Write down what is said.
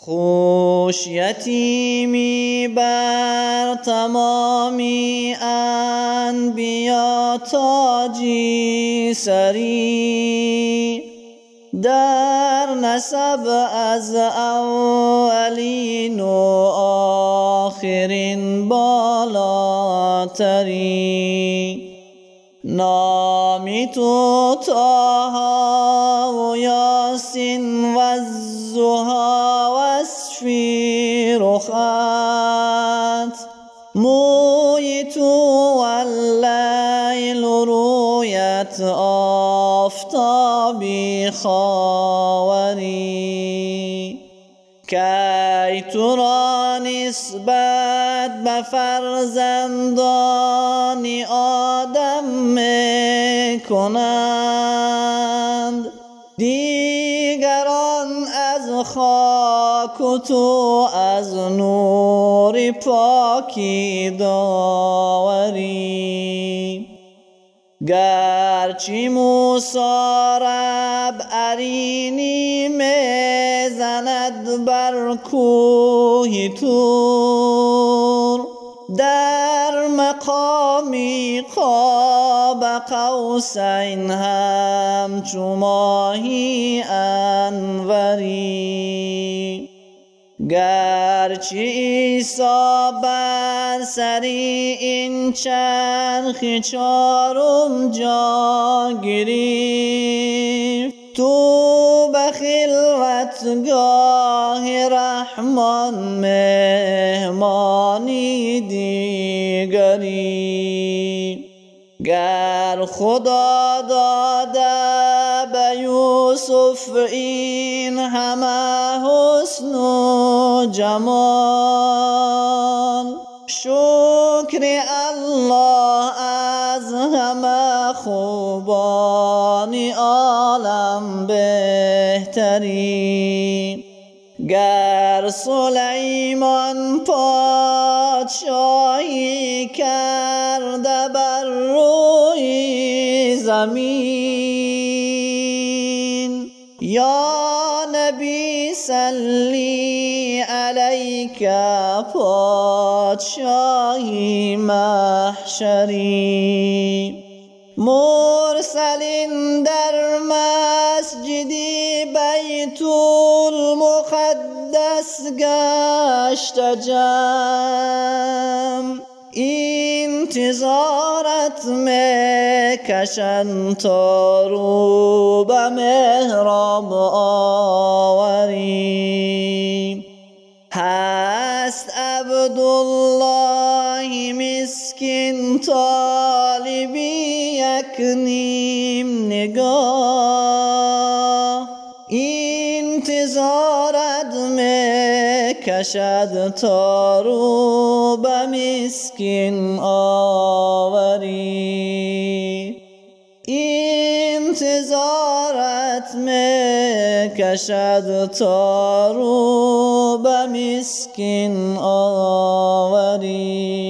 خوش یتیمی بر تمامی انبیا تاجی سری. در نسب از اولین و آخرین بالاتری. نامی تو تاها و یاسین و اسفی رخت موی تو واللیل رویت آفتابی خاوری. کی تو را نسبت به فرزندان آدم می‌کنند. دیگران از خاک و تو از نور پاکی داوری. گرچه موسی رب ارینی می‌زند بر کوه تور در مقامی قاب قوسین همچو ماهی انوری. گرچه عیسی بر سری این چرخ چارم جا گرفت. تو به خلوتگاه رحمان مهمانی دیگری. گر خدا داده به یوسف این همه حسن و جمال. شکر الله از همه خوبان عالم بهتری. گر سلیمان پادشاهی کرده بر روی زمین یا نبی صلی علیک پادشاهی محشری مرسلین در مسجدی بیت المقدس گشت جمع. انتظارت می‌کشند تا رو به محراب آوری هست عبدالله مسکین طالبی یک نیم نگاه می‌کشد تا رو به مسکین آوری. انتظارت می‌کشد تا رو به مسکین آوری.